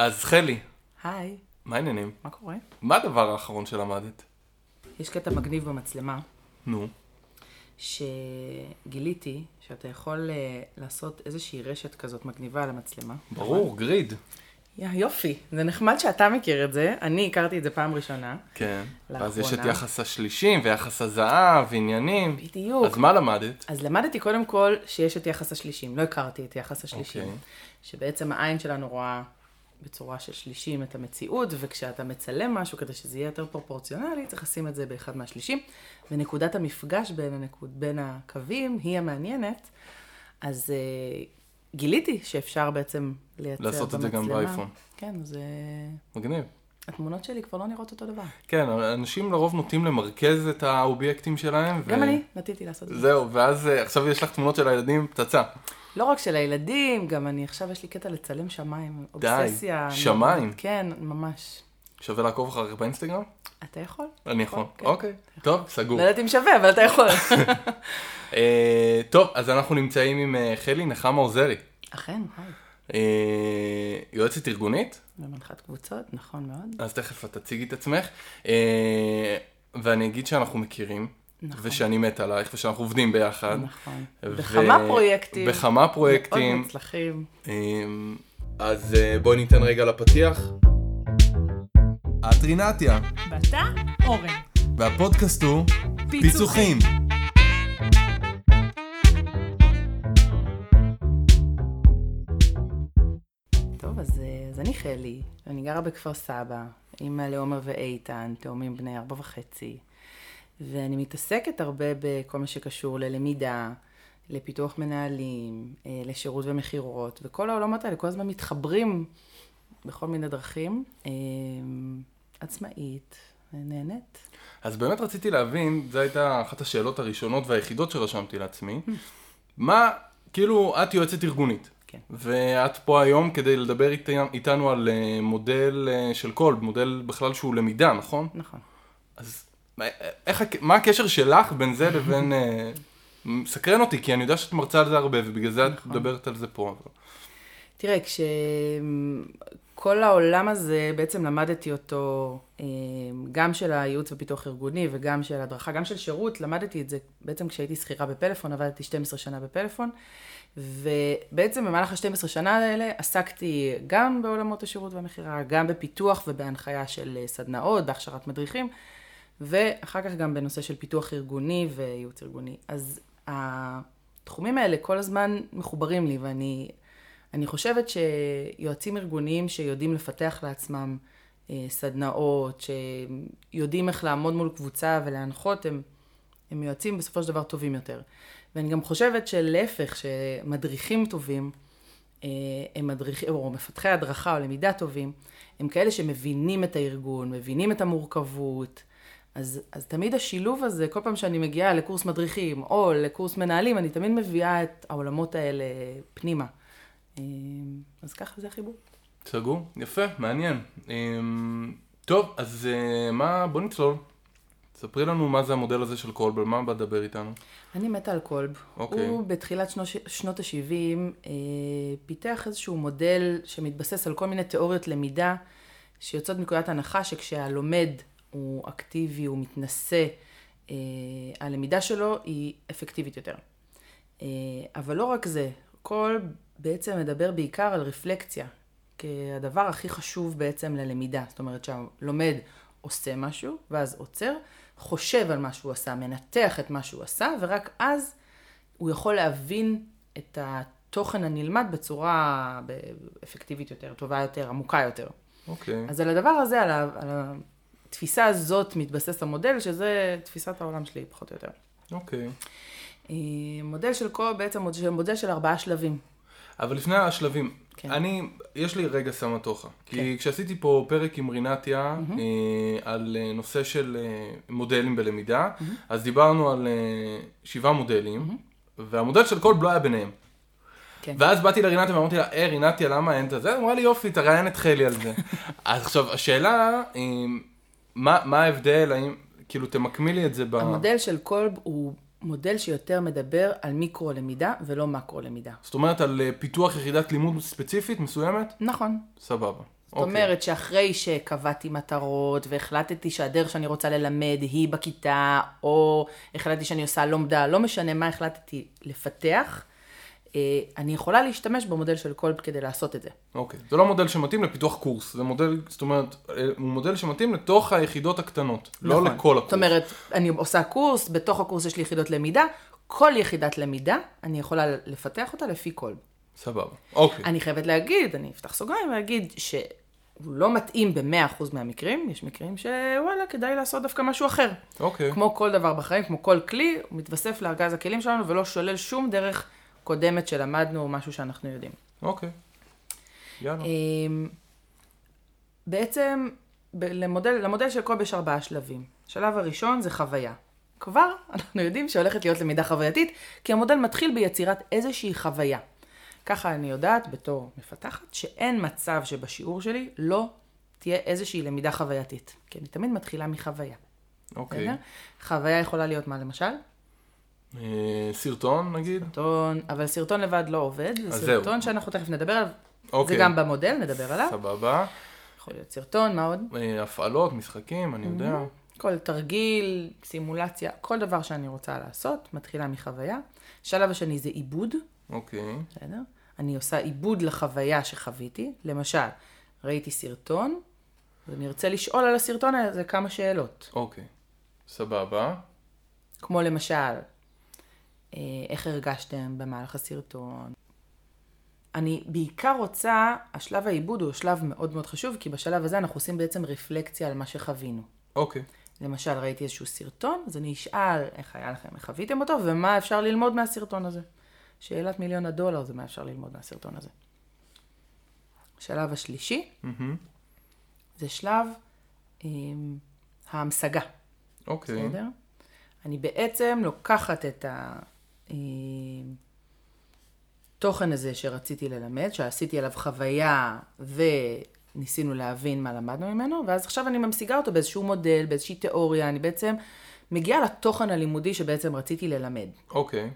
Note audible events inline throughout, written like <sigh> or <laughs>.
אז חלי, היי, מה העניינים? מה קורה? מה הדבר האחרון שלמדת? יש קטע מגניב במצלמה, נו, שגיליתי שאתה יכול אה, לעשות איזושהי רשת כזאת מגניבה על המצלמה. ברור, גריד. יא, יופי, זה נחמד שאתה מכיר את זה, אני הכרתי את זה פעם ראשונה. כן. ואז יש את לאחרונה. יחס השלישים ויחס הזהב ועניינים. בדיוק. אז מה למדת? אז למדתי קודם כל שיש את יחס השלישים, לא הכרתי את יחס השלישים. אוקיי. שבעצם העין שלנו רואה בצורה של שלישים את המציאות, וכשאתה מצלם משהו כדי שזה יהיה יותר פרופורציונלי, צריך לשים את זה באחד מהשלישים. ונקודת המפגש בין, הנקוד, בין הקווים היא המעניינת. אז אה, גיליתי שאפשר בעצם לייצר לעשות את זה גם במצלמה. באייפון. כן, אז אה, מגניב. התמונות שלי כבר לא נראות אותו דבר. כן, אנשים לרוב נוטים למרכז את האובייקטים שלהם. גם ו- אני נטיתי לעשות את זה. זהו, ואז אה, עכשיו יש לך תמונות של הילדים, פצצה. לא רק של הילדים, גם אני עכשיו יש לי קטע לצלם שמיים. די, אובססיה. שמיים? כן, ממש. שווה לעקוב אחריך באינסטגרם? אתה יכול. אני יכול. כן. אוקיי, טוב, סגור. לא יודעת אם שווה, אבל אתה יכול. <laughs> אה, טוב, אז אנחנו נמצאים עם אה, חלי נחמה עוזרי. אכן, היי. אה, יועצת ארגונית, במנחת קבוצות, נכון מאוד. אז תכף את תציגי את עצמך. אה, ואני אגיד שאנחנו מכירים, נכון. ושאני מת עלייך, ושאנחנו עובדים ביחד. נכון. ו- בכמה פרויקטים. בכמה מאוד פרויקטים. מוצלחים. אה, אז אה, בואי ניתן רגע לפתיח. את רינתיה, ואתה אורן. והפודקאסט הוא פיצוחים. טוב, אז, אה, אז אני חלי, אני גרה בכפר סבא, אימא לעומר ואיתן, תאומים בני ארבע וחצי, ואני מתעסקת הרבה בכל מה שקשור ללמידה, לפיתוח מנהלים, אה, לשירות ומכירות, וכל העולמות האלה כל הזמן מתחברים בכל מיני דרכים. אה, עצמאית, נהנית. אז באמת רציתי להבין, זו הייתה אחת השאלות הראשונות והיחידות שרשמתי לעצמי. מה, כאילו, את יועצת ארגונית. כן. ואת פה היום כדי לדבר אית- איתנו על אה, מודל של קולב, מודל בכלל שהוא למידה, נכון? נכון. אז איך, מה הקשר שלך בין זה לבין... אה, מסקרן אותי, כי אני יודע שאת מרצה על זה הרבה, ובגלל זה את נכון. מדברת על זה פה. תראה, כשכל העולם הזה, בעצם למדתי אותו, אה, גם של הייעוץ ופיתוח ארגוני וגם של הדרכה, גם של שירות, למדתי את זה בעצם כשהייתי שכירה בפלאפון, עבדתי 12 שנה בפלאפון, ובעצם במהלך ה-12 שנה האלה עסקתי גם בעולמות השירות והמכירה, גם בפיתוח ובהנחיה של אה, סדנאות, בהכשרת מדריכים, ואחר כך גם בנושא של פיתוח ארגוני וייעוץ ארגוני. אז התחומים האלה כל הזמן מחוברים לי, ואני אני חושבת שיועצים ארגוניים שיודעים לפתח לעצמם אה, סדנאות, שיודעים איך לעמוד מול קבוצה ולהנחות, הם, הם יועצים בסופו של דבר טובים יותר. ואני גם חושבת שלהפך, שמדריכים טובים, אה, הם מדריכים, או מפתחי הדרכה או למידה טובים, הם כאלה שמבינים את הארגון, מבינים את המורכבות. אז, אז תמיד השילוב הזה, כל פעם שאני מגיעה לקורס מדריכים או לקורס מנהלים, אני תמיד מביאה את העולמות האלה פנימה. אה, אז ככה זה החיבור. סגור, יפה, מעניין. אמ, טוב, אז אה, מה, בוא נצלול. ספרי לנו מה זה המודל הזה של קולב, על מה בא לדבר איתנו. אני מתה על קולב. אוקיי. הוא בתחילת שנות, שנות ה-70 אה, פיתח איזשהו מודל שמתבסס על כל מיני תיאוריות למידה שיוצאות מנקודת הנחה שכשהלומד הוא אקטיבי, הוא מתנשא, אה, הלמידה שלו היא אפקטיבית יותר. אה, אבל לא רק זה, קולב בעצם מדבר בעיקר על רפלקציה, כהדבר הכי חשוב בעצם ללמידה. זאת אומרת שהלומד עושה משהו, ואז עוצר, חושב על מה שהוא עשה, מנתח את מה שהוא עשה, ורק אז הוא יכול להבין את התוכן הנלמד בצורה אפקטיבית יותר, טובה יותר, עמוקה יותר. אוקיי. אז על הדבר הזה, על, ה, על התפיסה הזאת מתבסס המודל, שזה תפיסת העולם שלי, פחות או יותר. אוקיי. אה, מודל של קו בעצם מודל- של ארבעה שלבים. אבל לפני השלבים, כן. אני, יש לי רגע סמטוחה. כי כן. כשעשיתי פה פרק עם רינתיה אה, על אה, נושא של אה, מודלים בלמידה, אז דיברנו על אה, שבעה מודלים, והמודל של קולב לא היה ביניהם. כן. ואז באתי לרינתיה ואמרתי לה, אה, רינתיה, למה אין את זה? אמרה לי, יופי, תראיין את חלי על זה. <laughs> אז עכשיו, השאלה, אה, מה מה ההבדל, האם, כאילו, תמקמי לי את זה ב... המודל של קולב הוא מודל שיותר מדבר על מיקרו-למידה ולא מקרו-למידה. זאת אומרת, על אה, פיתוח יחידת לימוד ספציפית מסוימת? נכון. סבבה. זאת אומרת שאחרי שקבעתי מטרות והחלטתי שהדרך שאני רוצה ללמד היא בכיתה, או החלטתי שאני עושה לומדה, לא משנה מה החלטתי לפתח, אני יכולה להשתמש במודל של קולב כדי לעשות את זה. אוקיי. זה לא מודל שמתאים לפיתוח קורס, זה מודל, זאת אומרת, אה, הוא מודל שמתאים לתוך היחידות הקטנות, לא נכון. לכל הקורס. זאת אומרת, אני עושה קורס, בתוך הקורס יש לי יחידות למידה, כל יחידת למידה, אני יכולה לפתח אותה לפי קולב. סבבה. אוקיי. אני חייבת להגיד, אני אפתח סוגריים ולהגיד שהוא לא מתאים ב-100% מהמקרים, יש מקרים שוואלה, כדאי לעשות דווקא משהו אחר. אוקיי. כמו כל דבר בחיים, כמו כל כלי, הוא מתווסף לארגז הכלים שלנו ולא שולל שום דרך קודמת שלמדנו או משהו שאנחנו יודעים. אוקיי. יאללה. אמ, בעצם, ב- למודל, למודל של קולב יש ארבעה שלבים. השלב הראשון זה חוויה. כבר אנחנו יודעים שהולכת להיות למידה חווייתית, כי המודל מתחיל ביצירת איזושהי חוויה. ככה אני יודעת בתור מפתחת, שאין מצב שבשיעור שלי לא תהיה איזושהי למידה חווייתית. כי אני תמיד מתחילה מחוויה. אוקיי. בסדר? חוויה יכולה להיות מה למשל? סרטון נגיד? סרטון, אבל סרטון לבד לא עובד, זה סרטון זהו. שאנחנו תכף נדבר עליו. אוקיי. זה גם במודל, נדבר עליו. סבבה. יכול להיות סרטון, מה עוד? אה, הפעלות, משחקים, אני יודע. כל תרגיל, סימולציה, כל דבר שאני רוצה לעשות, מתחילה מחוויה. השלב השני זה עיבוד, אוקיי. בסדר? אני עושה עיבוד לחוויה שחוויתי. למשל, ראיתי סרטון, ואני ארצה לשאול על הסרטון הזה כמה שאלות. אוקיי. סבבה. כמו למשל, איך הרגשתם במהלך הסרטון? אני בעיקר רוצה, השלב העיבוד הוא שלב מאוד מאוד חשוב, כי בשלב הזה אנחנו עושים בעצם רפלקציה על מה שחווינו. אוקיי. למשל, ראיתי איזשהו סרטון, אז אני אשאל איך היה לכם, איך חוויתם אותו, ומה אפשר ללמוד מהסרטון הזה. שאלת מיליון הדולר זה מה אפשר ללמוד מהסרטון הזה. השלב השלישי, מהמם. זה שלב אה, ההמשגה, אוקיי. בסדר? אני בעצם לוקחת את התוכן הזה שרציתי ללמד, שעשיתי עליו חוויה וניסינו להבין מה למדנו ממנו, ואז עכשיו אני ממשיגה אותו באיזשהו מודל, באיזושהי תיאוריה, אני בעצם מגיעה לתוכן הלימודי שבעצם רציתי ללמד. אוקיי.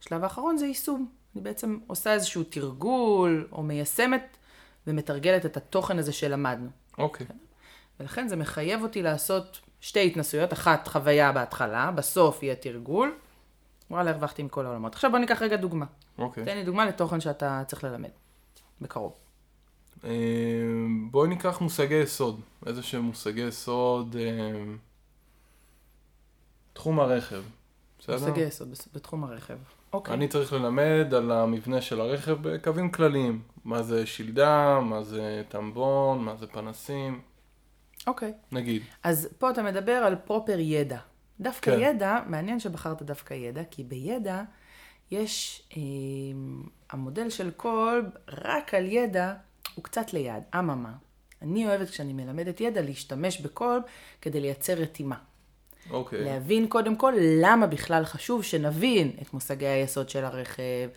השלב האחרון זה יישום. אני בעצם עושה איזשהו תרגול, או מיישמת ומתרגלת את התוכן הזה שלמדנו. אוקיי. ולכן זה מחייב אותי לעשות שתי התנסויות, אחת חוויה בהתחלה, בסוף יהיה תרגול. וואלה, הרווחתי מכל העולמות. עכשיו בוא ניקח רגע דוגמה. אוקיי. תן לי דוגמה לתוכן שאתה צריך ללמד. בקרוב. אה, בואי ניקח מושגי יסוד. איזה שהם מושגי יסוד. אה, תחום הרכב. בסדר? מושגי יסוד בתחום הרכב. אוקיי. אני צריך ללמד על המבנה של הרכב בקווים כלליים. מה זה שלדה, מה זה טמבון, מה זה פנסים, אוקיי. נגיד. אז פה אתה מדבר על פרופר ידע. דווקא כן. ידע, מעניין שבחרת דווקא ידע, כי בידע יש, אה, המודל של קולב, רק על ידע, הוא קצת ליד. אממה, אני אוהבת כשאני מלמדת ידע להשתמש בקולב כדי לייצר רתימה. אוקיי. להבין קודם כל למה בכלל חשוב שנבין את מושגי היסוד של הרכב,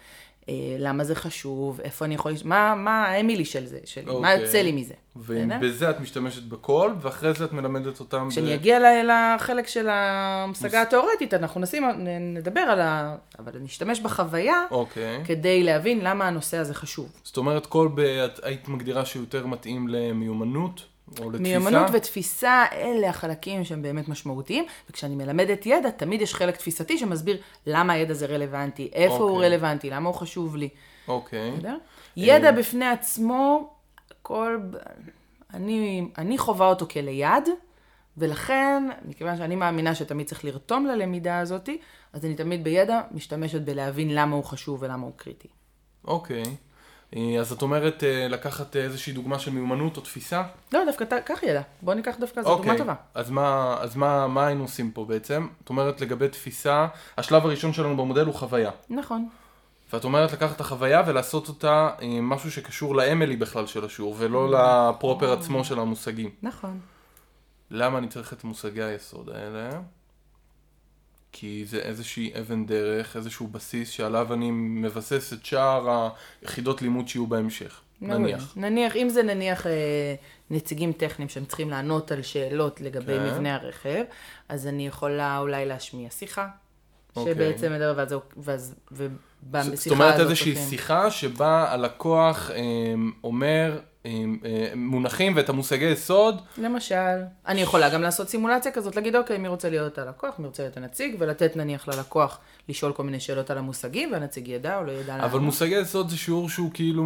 למה זה חשוב, איפה אני יכול, מה, מה האמילי של זה, מה אוקיי. יוצא לי מזה. ובזה את משתמשת בקול, ואחרי זה את מלמדת אותם כשאני אגיע ל- לחלק של ההמשגה התיאורטית, אנחנו נשים, נדבר על ה... אבל אני אשתמש בחוויה אוקיי. כדי להבין למה הנושא הזה חשוב. זאת אומרת, קול ב... את היית מגדירה שיותר מתאים למיומנות, או לתפיסה? מיומנות ותפיסה, אלה החלקים שהם באמת משמעותיים, וכשאני מלמדת ידע, תמיד יש חלק תפיסתי שמסביר למה הידע זה רלוונטי, איפה הוא אוקיי. רלוונטי, למה הוא חשוב לי. אוקיי. בסדר? ידע בפני עצמו, כל... אני, אני חווה אותו כליד, ולכן, מכיוון שאני מאמינה שתמיד צריך לרתום ללמידה הזאת, אז אני תמיד בידע משתמשת בלהבין למה הוא חשוב ולמה הוא קריטי. אוקיי. אה, אז את אומרת אה, לקחת איזושהי דוגמה של מיומנות או תפיסה? לא, דווקא קח ידע. בוא ניקח דווקא, זו דוגמה טובה. אז, מה, אז מה, מה היינו עושים פה בעצם? את אומרת לגבי תפיסה, השלב הראשון שלנו במודל הוא חוויה. נכון. ואת אומרת לקחת את החוויה ולעשות אותה אה, משהו שקשור לאמילי בכלל של השיעור, ולא לפרופר עצמו של המושגים. נכון. למה אני צריך את מושגי היסוד האלה? כי זה איזושהי אבן דרך, איזשהו בסיס שעליו אני מבסס את שאר היחידות לימוד שיהיו בהמשך. נניח. נניח, אם זה נניח אה, נציגים טכניים שהם צריכים לענות על שאלות לגבי כן. מבנה הרכב, אז אני יכולה אולי להשמיע שיחה. אוקיי. שבעצם מדבר, ואז, ואז ובשיחה הזאת... זאת אומרת איזושהי שיחה שבה הלקוח אה, אומר מונחים ואת המושגי יסוד. למשל, אני יכולה גם לעשות סימולציה כזאת, להגיד, אוקיי, מי רוצה להיות הלקוח, מי רוצה להיות הנציג, ולתת נניח ללקוח לשאול כל מיני שאלות על המושגים, והנציג ידע או לא ידע אבל מושגי יסוד זה שיעור שהוא כאילו,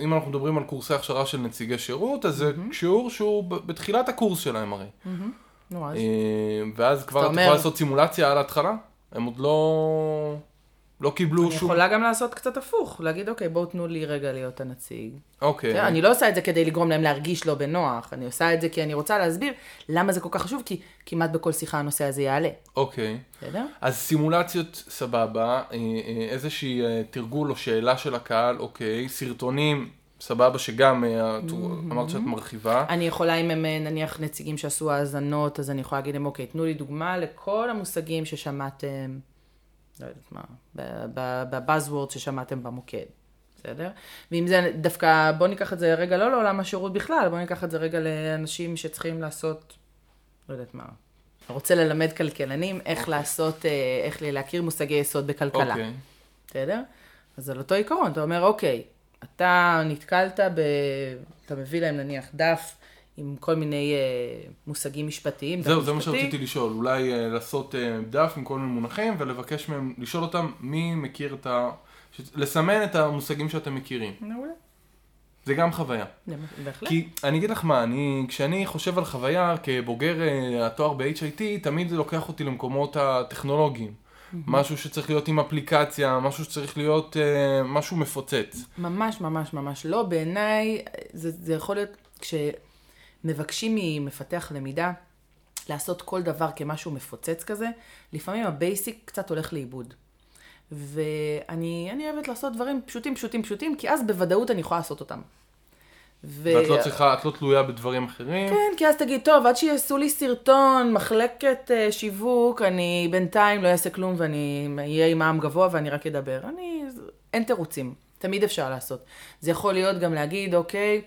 אם אנחנו מדברים על קורסי הכשרה של נציגי שירות, אז זה שיעור שהוא בתחילת הקורס שלהם הרי. נו, אז. אה, ואז כבר את יכולה לעשות סימולציה על ההתחלה? הם עוד לא... לא קיבלו אני שום... יכולה גם לעשות קצת הפוך, להגיד, אוקיי, בואו תנו לי רגע להיות הנציג. אוקיי. תראה, אני לא עושה את זה כדי לגרום להם להרגיש לא בנוח, אני עושה את זה כי אני רוצה להסביר למה זה כל כך חשוב, כי כמעט בכל שיחה הנושא הזה יעלה. אוקיי. בסדר? אז סימולציות סבבה, אה, אה, איזושהי אה, תרגול או שאלה של הקהל, אוקיי, סרטונים, סבבה שגם את- אמרת שאת מרחיבה. אני יכולה, אם הם נניח נציגים שעשו האזנות, אז אני יכולה להגיד להם, אוקיי, תנו לי דוגמה לכל המושגים ששמעתם, לא יודעת מה, בבאזוורד ששמעתם במוקד, בסדר? ואם זה דווקא, בואו ניקח את זה רגע לא לעולם השירות בכלל, בואו ניקח את זה רגע לאנשים שצריכים לעשות, לא יודעת מה, רוצה ללמד כלכלנים איך לעשות, אה, איך להכיר מושגי יסוד בכלכלה. אוקיי. בסדר? אז על אותו עיקרון, אתה אומר, אוקיי, אתה נתקלת ב... אתה מביא להם נניח דף עם כל מיני אה, מושגים משפטיים. זהו, זה מה. שרציתי לשאול, אולי אה, לעשות אה, דף עם כל מיני מונחים ולבקש מהם, לשאול אותם מי מכיר את ה... ש- לסמן את המושגים שאתם מכירים. מעולה. זה גם חוויה. בהחלט. כי אני אגיד לך מה, אני, כשאני חושב על חוויה כבוגר אה, התואר ב-HIT, תמיד זה לוקח אותי למקומות הטכנולוגיים. משהו שצריך להיות עם אפליקציה, משהו שצריך להיות אה, משהו מפוצץ. ממש ממש ממש לא. בעיניי, זה, זה יכול להיות כשמבקשים ממפתח למידה לעשות כל דבר כמשהו מפוצץ כזה, לפעמים ה basic קצת הולך לאיבוד. ואני אני אוהבת לעשות דברים פשוטים, פשוטים, פשוטים, כי אז בוודאות אני יכולה לעשות אותם. ו... ואת לא צריכה, את לא תלויה בדברים אחרים. כן, כי אז תגיד, טוב, עד שיעשו לי סרטון, מחלקת uh, שיווק, אני בינתיים לא אעשה כלום ואני אהיה עם מע"מ גבוה ואני רק אדבר. אני, אין תירוצים, תמיד אפשר לעשות. זה יכול להיות גם להגיד, אוקיי,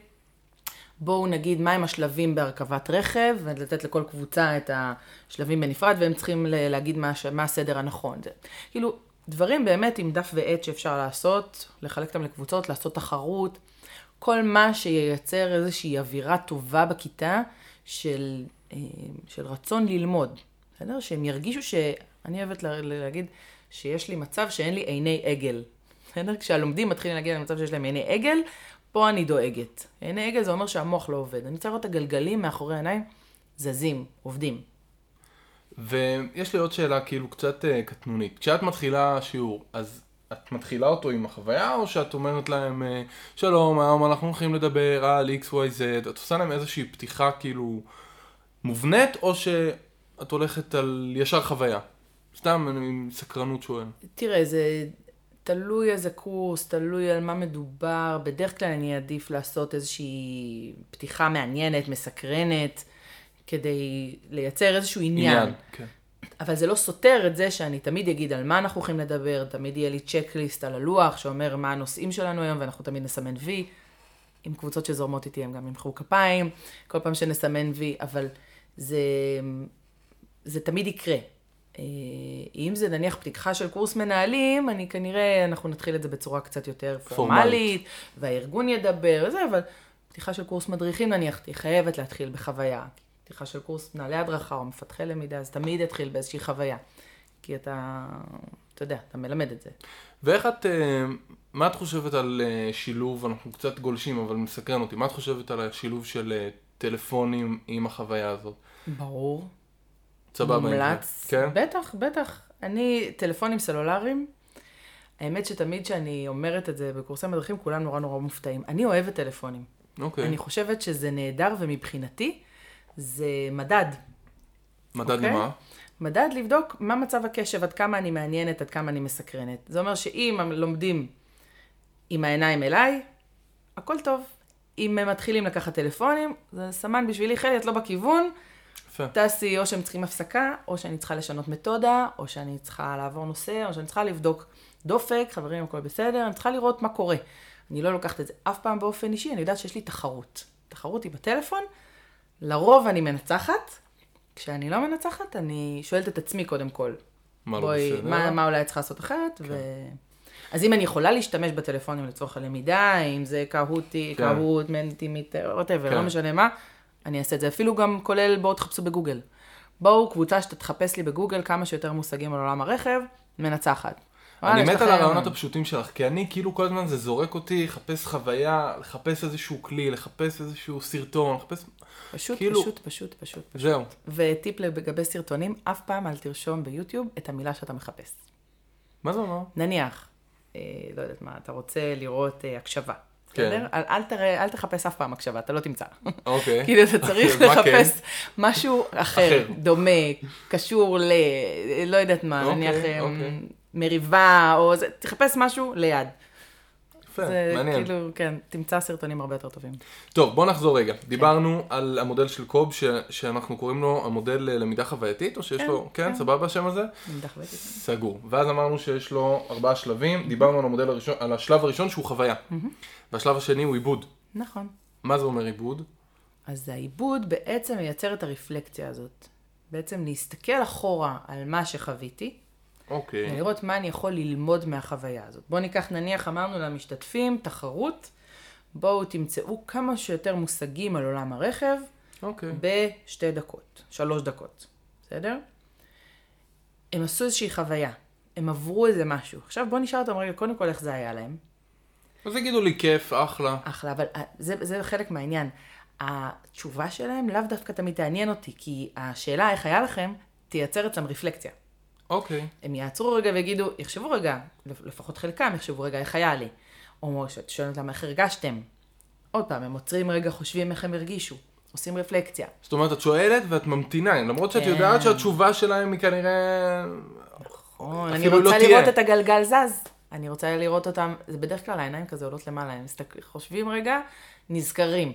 בואו נגיד מהם השלבים בהרכבת רכב, ולתת לכל קבוצה את השלבים בנפרד, והם צריכים להגיד מה, מה הסדר הנכון. זה, כאילו, דברים באמת עם דף ועט שאפשר לעשות, לחלק אותם לקבוצות, לעשות תחרות, כל מה שייצר איזושהי אווירה טובה בכיתה של, אה, של רצון ללמוד, בסדר? שהם ירגישו ש... אני אוהבת לה- להגיד שיש לי מצב שאין לי עיני עגל. בסדר? כשהלומדים מתחילים להגיע למצב שיש להם עיני עגל, פה אני דואגת. עיני עגל זה אומר שהמוח לא עובד. אני רוצה לראות את הגלגלים מאחורי העיניים זזים, עובדים. ויש לי עוד שאלה כאילו קצת אה, קטנונית. כשאת מתחילה שיעור, אז את מתחילה אותו עם החוויה, או שאת אומרת להם, אה, שלום, היום אנחנו הולכים לדבר על XYZ, את עושה להם איזושהי פתיחה כאילו מובנית, או שאת הולכת על ישר חוויה? סתם, אני עם סקרנות שואל. תראה, זה תלוי איזה קורס, תלוי על מה מדובר. בדרך כלל אני אעדיף לעשות איזושהי פתיחה מעניינת, מסקרנת, כדי לייצר איזשהו עניין. עניין. כן. אבל זה לא סותר את זה שאני תמיד אגיד על מה אנחנו הולכים לדבר, תמיד יהיה לי צ'קליסט על הלוח שאומר מה הנושאים שלנו היום, ואנחנו תמיד נסמן וי. עם קבוצות שזורמות איתי הם גם ימחאו כפיים, כל פעם שנסמן וי, אבל זה, זה תמיד יקרה. אה, אם זה נניח פתיחה של קורס מנהלים, אני כנראה, אנחנו נתחיל את זה בצורה קצת יותר פורמלית, פורמלית והארגון ידבר וזה, אבל פתיחה של קורס מדריכים נניח, היא חייבת להתחיל בחוויה. פתיחה של קורס מנהלי הדרכה או מפתחי למידה, אז תמיד יתחיל באיזושהי חוויה. כי אתה, אתה יודע, אתה מלמד את זה. ואיך את, אה, מה את חושבת על אה, שילוב, אנחנו קצת גולשים, אבל מסקרן אותי, מה את חושבת על השילוב של טלפונים עם החוויה הזאת? ברור. סבבה. מומלץ. כן? בטח, בטח. אני, טלפונים סלולריים, האמת שתמיד כשאני אומרת את זה בקורסי מדריכים, כולם נורא נורא מופתעים. אני אוהבת טלפונים. אוקיי. אני חושבת שזה נהדר, ומבחינתי זה מדד. מדד אוקיי? למה? מדד לבדוק מה מצב הקשב, עד כמה אני מעניינת, עד כמה אני מסקרנת. זה אומר שאם לומדים עם העיניים אליי, הכל טוב. אם הם מתחילים לקחת טלפונים, זה סמן בשבילי, חלי, את לא בכיוון, טסי, או שהם צריכים הפסקה, או שאני צריכה לשנות מתודה, או שאני צריכה לעבור נושא, או שאני צריכה לבדוק דופק, חברים, הכל בסדר, אני צריכה לראות מה קורה. אני לא לוקחת את זה אף פעם באופן אישי, אני יודעת שיש לי תחרות. תחרות היא בטלפון, לרוב אני מנצחת, כשאני לא מנצחת, אני שואלת את עצמי קודם כל. מה לא בסדר? מה, מה אולי צריכה לעשות אחרת, ו... אז אם אני יכולה להשתמש בטלפונים לצורך הלמידה, אם זה קהוטי, כן. קהוט, מנטימיטר, ווטאבר, כן. לא משנה מה, אני אעשה את זה. אפילו גם כולל בואו תחפשו בגוגל. בואו, קבוצה שתחפש לי בגוגל כמה שיותר מושגים על עולם הרכב, מנצחת. אני מת על הרעיונות הפשוטים שלך, כי אני כאילו כל הזמן זה זורק אותי לחפש חוויה, לחפש איזשהו כלי, לחפש איזשהו סרטון, לחפש... פשוט, כאילו- פשוט, פשוט, פשוט. זהו. וטיפ לגבי סרטונים, אף פעם אל תרשום ביוטיוב את המילה שאתה מחפש. מה זה אומר? נניח, אה, לא יודעת מה, אתה רוצה לראות אה, הקשבה. כן. בסדר? אל, אל, תראה, אל תחפש אף פעם הקשבה, אתה לא תמצא. אוקיי. <laughs> כאילו, אתה צריך כן? לחפש משהו אחר, אחר. דומה, קשור ל... לא יודעת מה, אוקיי, נניח אה, אוקיי. מריבה, או זה, תחפש משהו ליד. יפה, זה מעניין. כאילו, כן, תמצא סרטונים הרבה יותר טובים. טוב, בוא נחזור רגע. כן. דיברנו על המודל של קוב, ש- שאנחנו קוראים לו המודל אה, למידה חווייתית, או שיש כן, לו... כן, כן. סבבה השם הזה? עמדה חווייתית. סגור. ואז אמרנו שיש לו ארבעה שלבים, דיברנו על המודל הראשון, על השלב הראשון שהוא חוויה. והשלב השני הוא עיבוד. נכון. מה זה אומר עיבוד? אז העיבוד בעצם מייצר את הרפלקציה הזאת. בעצם להסתכל אחורה על מה שחוויתי, אוקיי. ולראות מה אני יכול ללמוד מהחוויה הזאת. בואו ניקח, נניח, אמרנו למשתתפים, תחרות, בואו תמצאו כמה שיותר מושגים על עולם הרכב אוקיי. בשתי דקות, שלוש דקות, בסדר? הם עשו איזושהי חוויה, הם עברו איזה משהו. עכשיו בואו נשאל אותם רגע, קודם כל איך זה היה להם. אז יגידו לי כיף, אחלה. אחלה, אבל אה, זה, זה חלק מהעניין. התשובה שלהם לאו דווקא תמיד תעניין אותי, כי השאלה איך היה לכם, תייצר אצלם רפלקציה. אוקיי. הם יעצרו רגע ויגידו, יחשבו רגע, לפחות חלקם יחשבו רגע איך היה לי. או שאת שואלת אותם איך הרגשתם. עוד פעם, הם עוצרים רגע, חושבים איך הם הרגישו. עושים רפלקציה. זאת אומרת, את שואלת ואת ממתינה, למרות שאת כן. יודעת שהתשובה שלהם היא כנראה... נכון, אני לא רוצה תהיה. לראות את הגלגל זז. אני רוצה לראות אותם, זה בדרך כלל העיניים כזה עולות למעלה, הם מסתכל, חושבים רגע, נזכרים.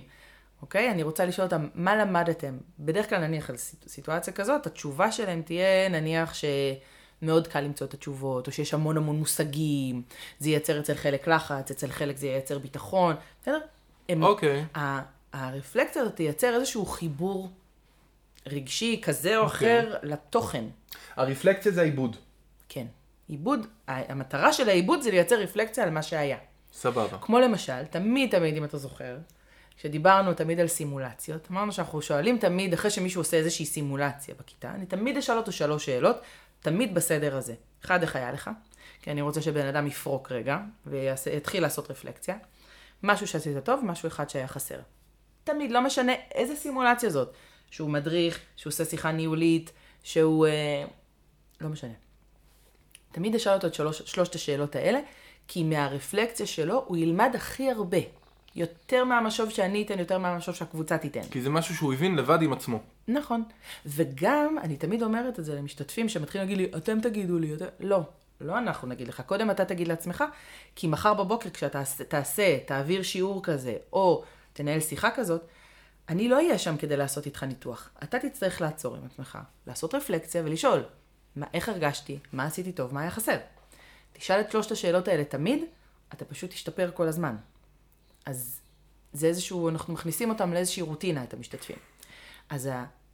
אוקיי? אני רוצה לשאול אותם, מה למדתם? בדרך כלל נניח על סיט- סיטואציה כזאת, התשובה שלהם תהיה נניח שמאוד קל למצוא את התשובות, או שיש המון המון מושגים, זה ייצר אצל חלק לחץ, אצל חלק זה ייצר ביטחון, בסדר? אוקיי. ה- הרפלקציה הזאת תייצר איזשהו חיבור רגשי כזה או אוקיי. אחר לתוכן. הרפלקציה זה העיבוד. כן. עיבוד, המטרה של העיבוד זה לייצר רפלקציה על מה שהיה. סבבה. כמו למשל, תמיד תמיד, אם אתה זוכר, כשדיברנו תמיד על סימולציות, אמרנו שאנחנו שואלים תמיד, אחרי שמישהו עושה איזושהי סימולציה בכיתה, אני תמיד אשאל אותו שלוש שאלות, תמיד בסדר הזה. אחד, איך היה לך? כי אני רוצה שבן אדם יפרוק רגע, ויתחיל לעשות רפלקציה. משהו שעשית טוב, משהו אחד שהיה חסר. תמיד, לא משנה איזה סימולציה זאת. שהוא מדריך, שהוא עושה שיחה ניהולית, שהוא... אה, לא משנה. תמיד אשאל אותו את שלוש, שלושת השאלות האלה, כי מהרפלקציה שלו הוא ילמד הכי הרבה. יותר מהמשוב שאני אתן, יותר מהמשוב שהקבוצה תיתן. כי זה משהו שהוא הבין לבד עם עצמו. נכון. וגם, אני תמיד אומרת את זה למשתתפים שמתחילים להגיד לי, אתם תגידו לי, אתם... לא, לא אנחנו נגיד לך, קודם אתה תגיד לעצמך, כי מחר בבוקר כשאתה תעשה, תעביר שיעור כזה, או תנהל שיחה כזאת, אני לא אהיה שם כדי לעשות איתך ניתוח. אתה תצטרך לעצור עם עצמך, לעשות רפלקציה ולשאול, מה, איך הרגשתי, מה עשיתי טוב, מה היה חסר. תשאל את שלושת השאלות האלה תמיד, אתה פשוט תשתפר כל הזמן. אז זה איזשהו, אנחנו מכניסים אותם לאיזושהי רוטינה, את המשתתפים. אז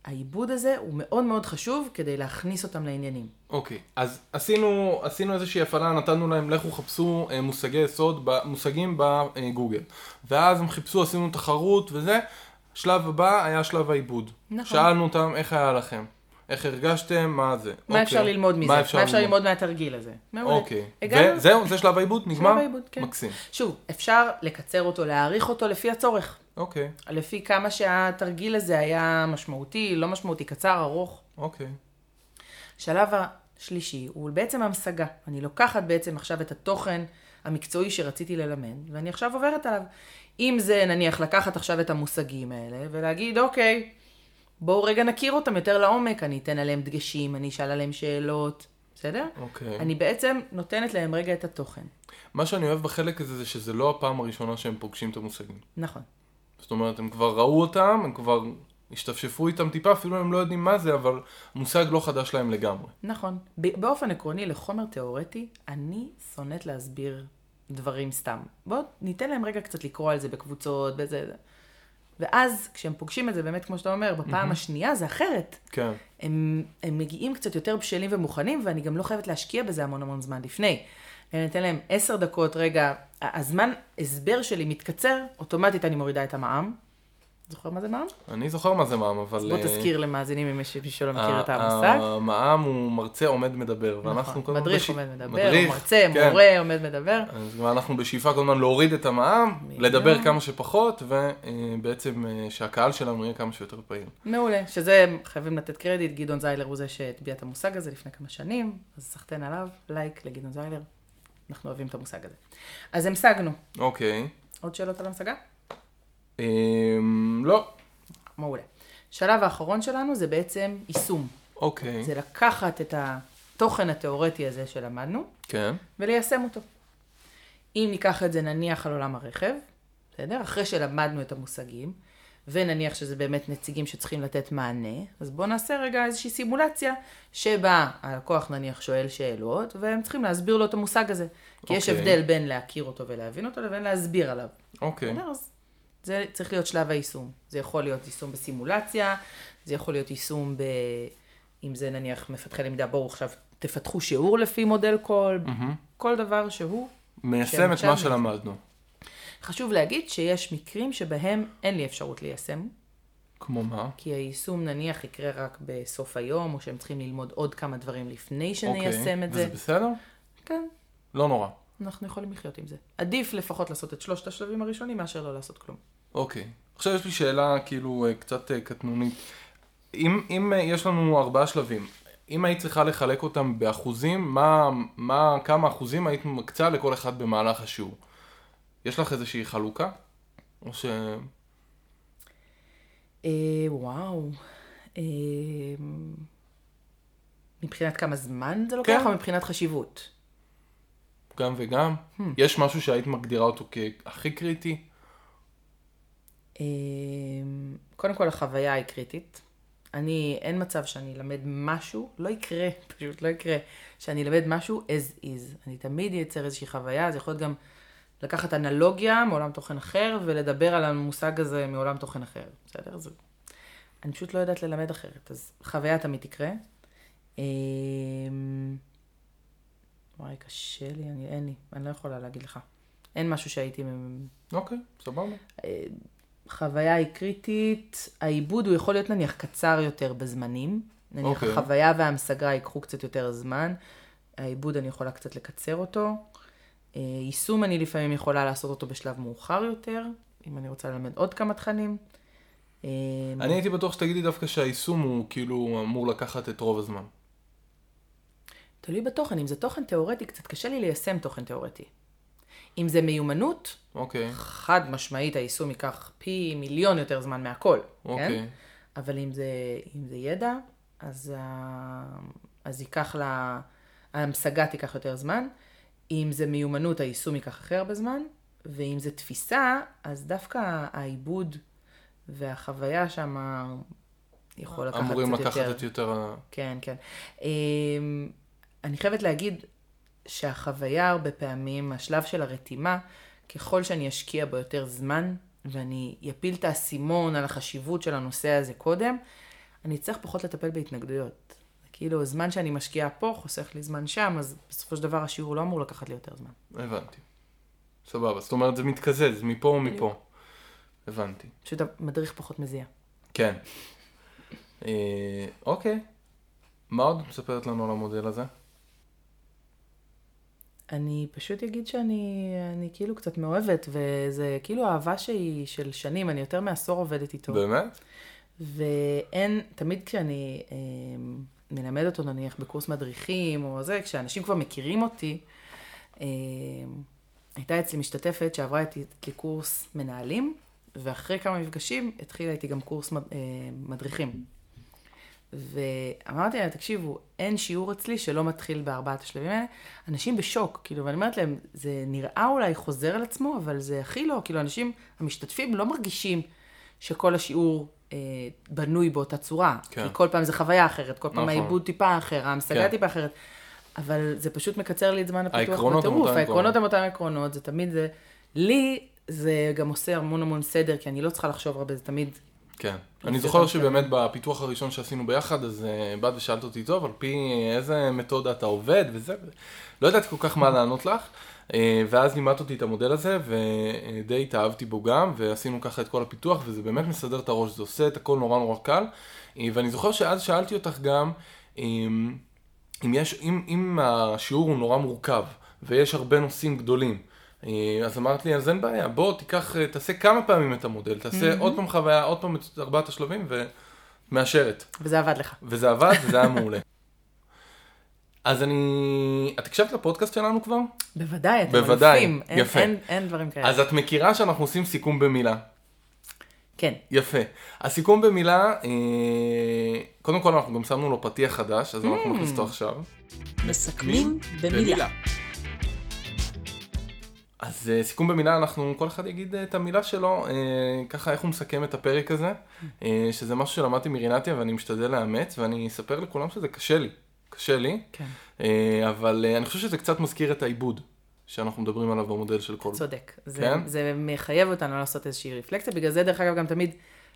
העיבוד הזה הוא מאוד מאוד חשוב כדי להכניס אותם לעניינים. אוקיי, אז עשינו, עשינו איזושהי הפעלה, נתנו להם, לכו חפשו אה, מושגי יסוד, מושגים בגוגל. ואז הם חיפשו, עשינו תחרות וזה. שלב הבא היה שלב העיבוד. נכון. שאלנו אותם איך היה לכם, איך הרגשתם, מה זה. מה אוקיי. אפשר ללמוד מזה? מה אפשר, מה אפשר ללמוד מהתרגיל הזה? מעולה. אוקיי. הגענו? וזהו, זה שלב העיבוד? נגמר? שלב העיבוד, כן. מקסים. שוב, אפשר לקצר אותו, להעריך אותו לפי הצורך. אוקיי, לפי כמה שהתרגיל הזה היה משמעותי, לא משמעותי, קצר, ארוך. אוקיי. השלב השלישי הוא בעצם המשגה. אני לוקחת בעצם עכשיו את התוכן המקצועי שרציתי ללמד, ואני עכשיו עוברת עליו. אם זה נניח לקחת עכשיו את המושגים האלה ולהגיד, אוקיי, בואו רגע נכיר אותם יותר לעומק, אני אתן עליהם דגשים, אני אשאל עליהם שאלות, בסדר? אוקיי. אני בעצם נותנת להם רגע את התוכן. מה שאני אוהב בחלק הזה זה שזה לא הפעם הראשונה שהם פוגשים את המושגים. נכון. זאת אומרת, הם כבר ראו אותם, הם כבר השתפשפו איתם טיפה, אפילו הם לא יודעים מה זה, אבל המושג לא חדש להם לגמרי. נכון. באופן עקרוני, לחומר תיאורטי, אני שונאת להסביר דברים סתם. בואו ניתן להם רגע קצת לקרוא על זה בקבוצות, בזה... ואז, כשהם פוגשים את זה, באמת, כמו שאתה אומר, בפעם השנייה זה אחרת. כן. הם, הם מגיעים קצת יותר בשלים ומוכנים, ואני גם לא חייבת להשקיע בזה המון המון זמן לפני. אני אתן להם עשר דקות, רגע, הזמן הסבר שלי מתקצר, אוטומטית אני מורידה את המע"מ. זוכר מה זה מע"מ? אני זוכר מה זה מע"מ, אבל... אז בוא אה, תזכיר למאזינים אם יש מישהו שלא מכיר את המושג. המע"מ הוא מרצה עומד מדבר, ואנחנו נכון, כל הזמן מדריך עומד מדבר, מרצה, כן. מורה עומד מדבר. אז אנחנו בשאיפה כל הזמן להוריד את המע"מ. לדבר כמה שפחות, ובעצם אה, שהקהל שלנו יהיה כמה שיותר פעיל. מעולה, שזה, חייבים לתת קרדיט, גדעון זיילר הוא זה שהטביע את המושג הזה לפני כמה שנים, אז סחטיין עליו, לייק לגדעון זיילר, אנחנו אוהבים את המושג הזה. אז המשגנו. אוקיי. עוד שאלות על המשגה? אמ, לא. מעולה. שלב האחרון שלנו זה בעצם יישום. אוקיי. זה לקחת את התוכן התיאורטי הזה שלמדנו, כן. וליישם אותו. אם ניקח את זה נניח על עולם הרכב, בסדר? אחרי שלמדנו את המושגים, ונניח שזה באמת נציגים שצריכים לתת מענה, אז בואו נעשה רגע איזושהי סימולציה, שבה הלקוח נניח שואל שאלות, והם צריכים להסביר לו את המושג הזה. כי יש אוקיי. הבדל בין להכיר אותו ולהבין אותו, לבין להסביר עליו. אוקיי. בסדר? אז זה צריך להיות שלב היישום. זה יכול להיות יישום בסימולציה, זה יכול להיות יישום ב... אם זה נניח מפתחי למידה, בואו עכשיו תפתחו שיעור לפי מודל קול, כל דבר שהוא. מיישם את מה שלמדנו. חשוב להגיד שיש מקרים שבהם אין לי אפשרות ליישם, כמו מה? כי היישום נניח יקרה רק בסוף היום, או שהם צריכים ללמוד עוד כמה דברים לפני אוקיי. שניישם את זה. וזה בסדר? כן, לא נורא. אנחנו יכולים לחיות עם זה. עדיף לפחות לעשות את שלושת השלבים הראשונים מאשר לא לעשות כלום. אוקיי. עכשיו יש לי שאלה כאילו אה, קצת אה, קטנונית. אם, אם אה, יש לנו ארבעה שלבים, אם היית צריכה לחלק אותם באחוזים, מה, מה, כמה אחוזים היית מקצה לכל אחד במהלך השיעור? יש לך איזושהי חלוקה? או ש... אה, וואו. אה, מבחינת כמה זמן זה לוקח, כן. או מבחינת חשיבות? גם וגם? Hmm. יש משהו שהיית מגדירה אותו כהכי קריטי? אה, קודם כל, החוויה היא קריטית. אני, אין מצב שאני אלמד משהו, לא יקרה, <laughs> פשוט לא יקרה, שאני אלמד משהו as is. אני תמיד אייצר איזושהי חוויה, זה יכול להיות גם לקחת אנלוגיה מעולם תוכן אחר, ולדבר על המושג הזה מעולם תוכן אחר, בסדר? זה... אני פשוט לא יודעת ללמד אחרת, אז חוויה תמיד תקרה. אה, וואי, קשה לי, אני, אין לי, אני לא יכולה להגיד לך. אין משהו שהייתי... אוקיי, סבבה. חוויה היא קריטית, העיבוד הוא יכול להיות נניח קצר יותר בזמנים. נניח אוקיי. החוויה וההמשגה ייקחו קצת יותר זמן, העיבוד אני יכולה קצת לקצר אותו. אה, יישום אני לפעמים יכולה לעשות אותו בשלב מאוחר יותר, אם אני רוצה ללמד עוד כמה תכנים. אה, אני הייתי בטוח שתגידי דווקא שהיישום הוא כאילו אמור לקחת את רוב הזמן. תלוי בתוכן, אם זה תוכן תיאורטי, קצת קשה לי ליישם תוכן תיאורטי. אם זה מיומנות, אוקיי, חד משמעית היישום ייקח פי מיליון יותר זמן מהכל, כן? אוקיי. אבל אם זה, אם זה ידע, אז, ה- אז ייקח לה, ההמשגה תיקח יותר זמן. אם זה מיומנות, היישום ייקח הכי הרבה זמן. ואם זה תפיסה, אז דווקא העיבוד והחוויה שם יכול לקחת אמורים קצת לקחת יותר. את יותר... ה- כן, כן. אמ, אני חייבת להגיד שהחוויה הרבה פעמים, השלב של הרתימה, ככל שאני אשקיע בו יותר זמן, ואני אפיל את האסימון על החשיבות של הנושא הזה קודם, אני אצטרך פחות לטפל בהתנגדויות. כאילו, הזמן שאני משקיעה פה חוסך לי זמן שם, אז בסופו של דבר השיעור לא אמור לקחת לי יותר זמן. הבנתי. סבבה, זאת אומרת זה מתקזז מפה ומפה. הבנתי. פשוט המדריך פחות מזיע. כן. אה, אוקיי. מה עוד את מספרת לנו על המודל הזה? אני פשוט אגיד שאני אני כאילו קצת מאוהבת, וזה כאילו אהבה שהיא של שנים, אני יותר מעשור עובדת איתו. באמת? ואין, תמיד כשאני אה, מלמד אותו נניח בקורס מדריכים או זה, כשאנשים כבר מכירים אותי, אה, הייתה אצלי משתתפת שעברה איתי לקורס מנהלים, ואחרי כמה מפגשים התחילה איתי גם קורס מד, אה, מדריכים. ואמרתי להם, תקשיבו, אין שיעור אצלי שלא מתחיל בארבעת השלבים האלה. אנשים בשוק, כאילו, ואני אומרת להם, זה נראה אולי חוזר על עצמו, אבל זה הכי לא, כאילו, אנשים, המשתתפים לא מרגישים שכל השיעור אה, בנוי באותה צורה. כן. כי כל פעם זה חוויה אחרת, כל פעם נכון. העיבוד טיפה אחר, ההמשגה כן. טיפה אחרת. אבל זה פשוט מקצר לי את זמן הפיתוח בטירוף. העקרונות הם אותם עקרונות, זה תמיד זה... לי זה גם עושה המון המון סדר, כי אני לא צריכה לחשוב הרבה, זה תמיד כן. אני זוכר. שבאמת בפיתוח הראשון שעשינו ביחד, אז uh, באת ושאלת אותי, טוב, על פי איזה מתודה אתה עובד וזה, לא ידעתי כל כך מה לענות לך, uh, ואז לימדת אותי את המודל הזה, ודי התאהבתי בו גם, ועשינו ככה את כל הפיתוח, וזה באמת מסדר את הראש, זה עושה את הכל נורא נורא קל, uh, ואני זוכר שאז שאלתי אותך גם, אם, יש, אם, אם השיעור הוא נורא מורכב, ויש הרבה נושאים גדולים, אה, אז אמרת לי, אז אין בעיה, בוא תיקח, אה, תעשה כמה פעמים את המודל, תעשה עוד פעם חוויה, עוד פעם את ארבעת השלבים, ומאשרת. וזה עבד לך. וזה עבד, וזה היה מעולה. <laughs> אז אני... את הקשבת לפודקאסט שלנו כבר? בוודאי, אתם בוודאי, אלופים. אין- יפה. אין- אין דברים כאלה. אז את מכירה שאנחנו עושים סיכום במילה. כן. יפה. הסיכום במילה, אה, קודם כל אנחנו גם שמנו לו פתיח חדש, אז אנחנו נכניס אותו עכשיו. מסכמים במילה. אז uh, סיכום במילה, אנחנו, כל אחד יגיד uh, את המילה שלו, uh, ככה איך הוא מסכם את הפרק הזה, שזה משהו שלמדתי מרינתיה ואני משתדל לאמץ, ואני אספר לכולם שזה קשה לי, קשה לי, כן. אבל אני חושב שזה קצת מזכיר את העיבוד שאנחנו מדברים עליו במודל של כל... צודק. זה, כן? זה מחייב אותנו לעשות איזושהי רפלקציה, בגלל זה דרך אגב גם תמיד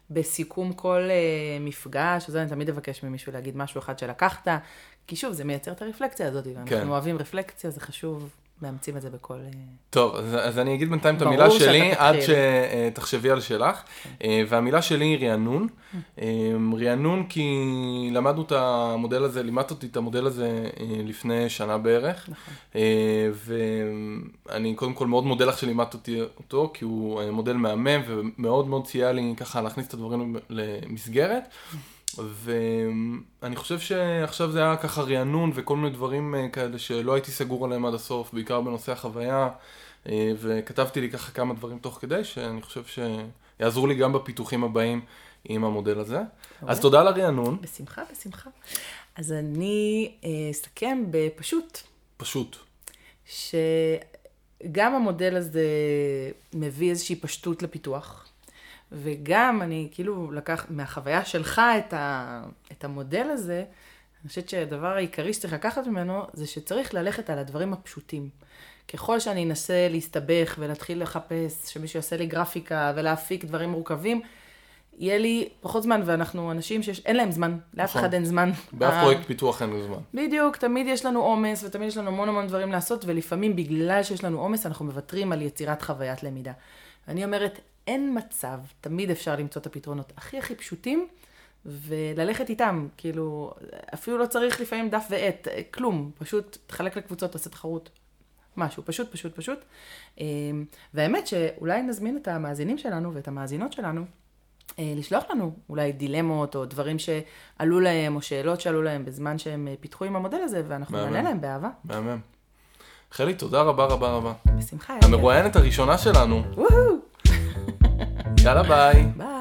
בסיכום כל uh, מפגש, וזה אני תמיד אבקש ממישהו להגיד משהו אחד שלקחת, כי שוב, זה מייצר את הרפלקציה הזאת, ואנחנו כן. אוהבים רפלקציה, זה חשוב, מאמצים את זה בכל... Uh... טוב, אז, אז אני אגיד בינתיים את המילה שלי, עד. שתחשבי על שלך, אה, והמילה שלי היא רענון. אה, רענון כי למדנו את המודל הזה, לימדת אותי את המודל הזה אה, לפני שנה בערך, נכון. אה, ואני קודם כל מאוד מודה לך שלימדת אותי אותו, כי הוא אה, מודל מהמם ומאוד מאוד סייע לי ככה להכניס את הדברים למסגרת. ואני חושב שעכשיו זה היה ככה רענון וכל מיני דברים אה, כאלה שלא הייתי סגור עליהם עד הסוף, בעיקר בנושא החוויה, אה, וכתבתי לי ככה כמה דברים תוך כדי, שאני חושב שיעזרו לי גם בפיתוחים הבאים עם המודל הזה. אז תודה על הרענון, בשמחה, בשמחה. אז אני אה, אסכם בפשוט, פשוט. שגם המודל הזה מביא איזושהי פשטות לפיתוח, וגם אני כאילו לקח מהחוויה שלך את, ה, את המודל הזה, אני חושבת שהדבר העיקרי שצריך לקחת ממנו זה שצריך ללכת על הדברים הפשוטים. ככל שאני אנסה להסתבך ולהתחיל לחפש שמישהו יעשה לי גרפיקה ולהפיק דברים מורכבים, יהיה לי פחות זמן, ואנחנו אנשים שאין להם זמן, לאף נכון. אחד אין זמן. באף ה- פרויקט פיתוח אין לי זמן. בדיוק, תמיד יש לנו עומס, ותמיד יש לנו המון המון דברים לעשות, ולפעמים בגלל שיש לנו עומס, אנחנו מוותרים על יצירת חוויית למידה. ואני אומרת, אין מצב, תמיד אפשר למצוא את הפתרונות הכי הכי פשוטים, וללכת איתם, כאילו, אפילו לא צריך לפעמים דף ועט, כלום, פשוט תחלק לקבוצות, תעשה תחרות. משהו, פשוט, פשוט, פשוט. אה, והאמת שאולי נזמין את המאזינים שלנו ואת המאזינות שלנו אה, לשלוח לנו אולי דילמות או דברים שעלו להם או שאלות שעלו להם בזמן שהם אה, פיתחו עם המודל הזה, ואנחנו. נענה להם באהבה. מהמם. חלי, תודה רבה רבה רבה. בשמחה. המרואיינת הראשונה שלנו. וואו! יאללה ביי. ביי.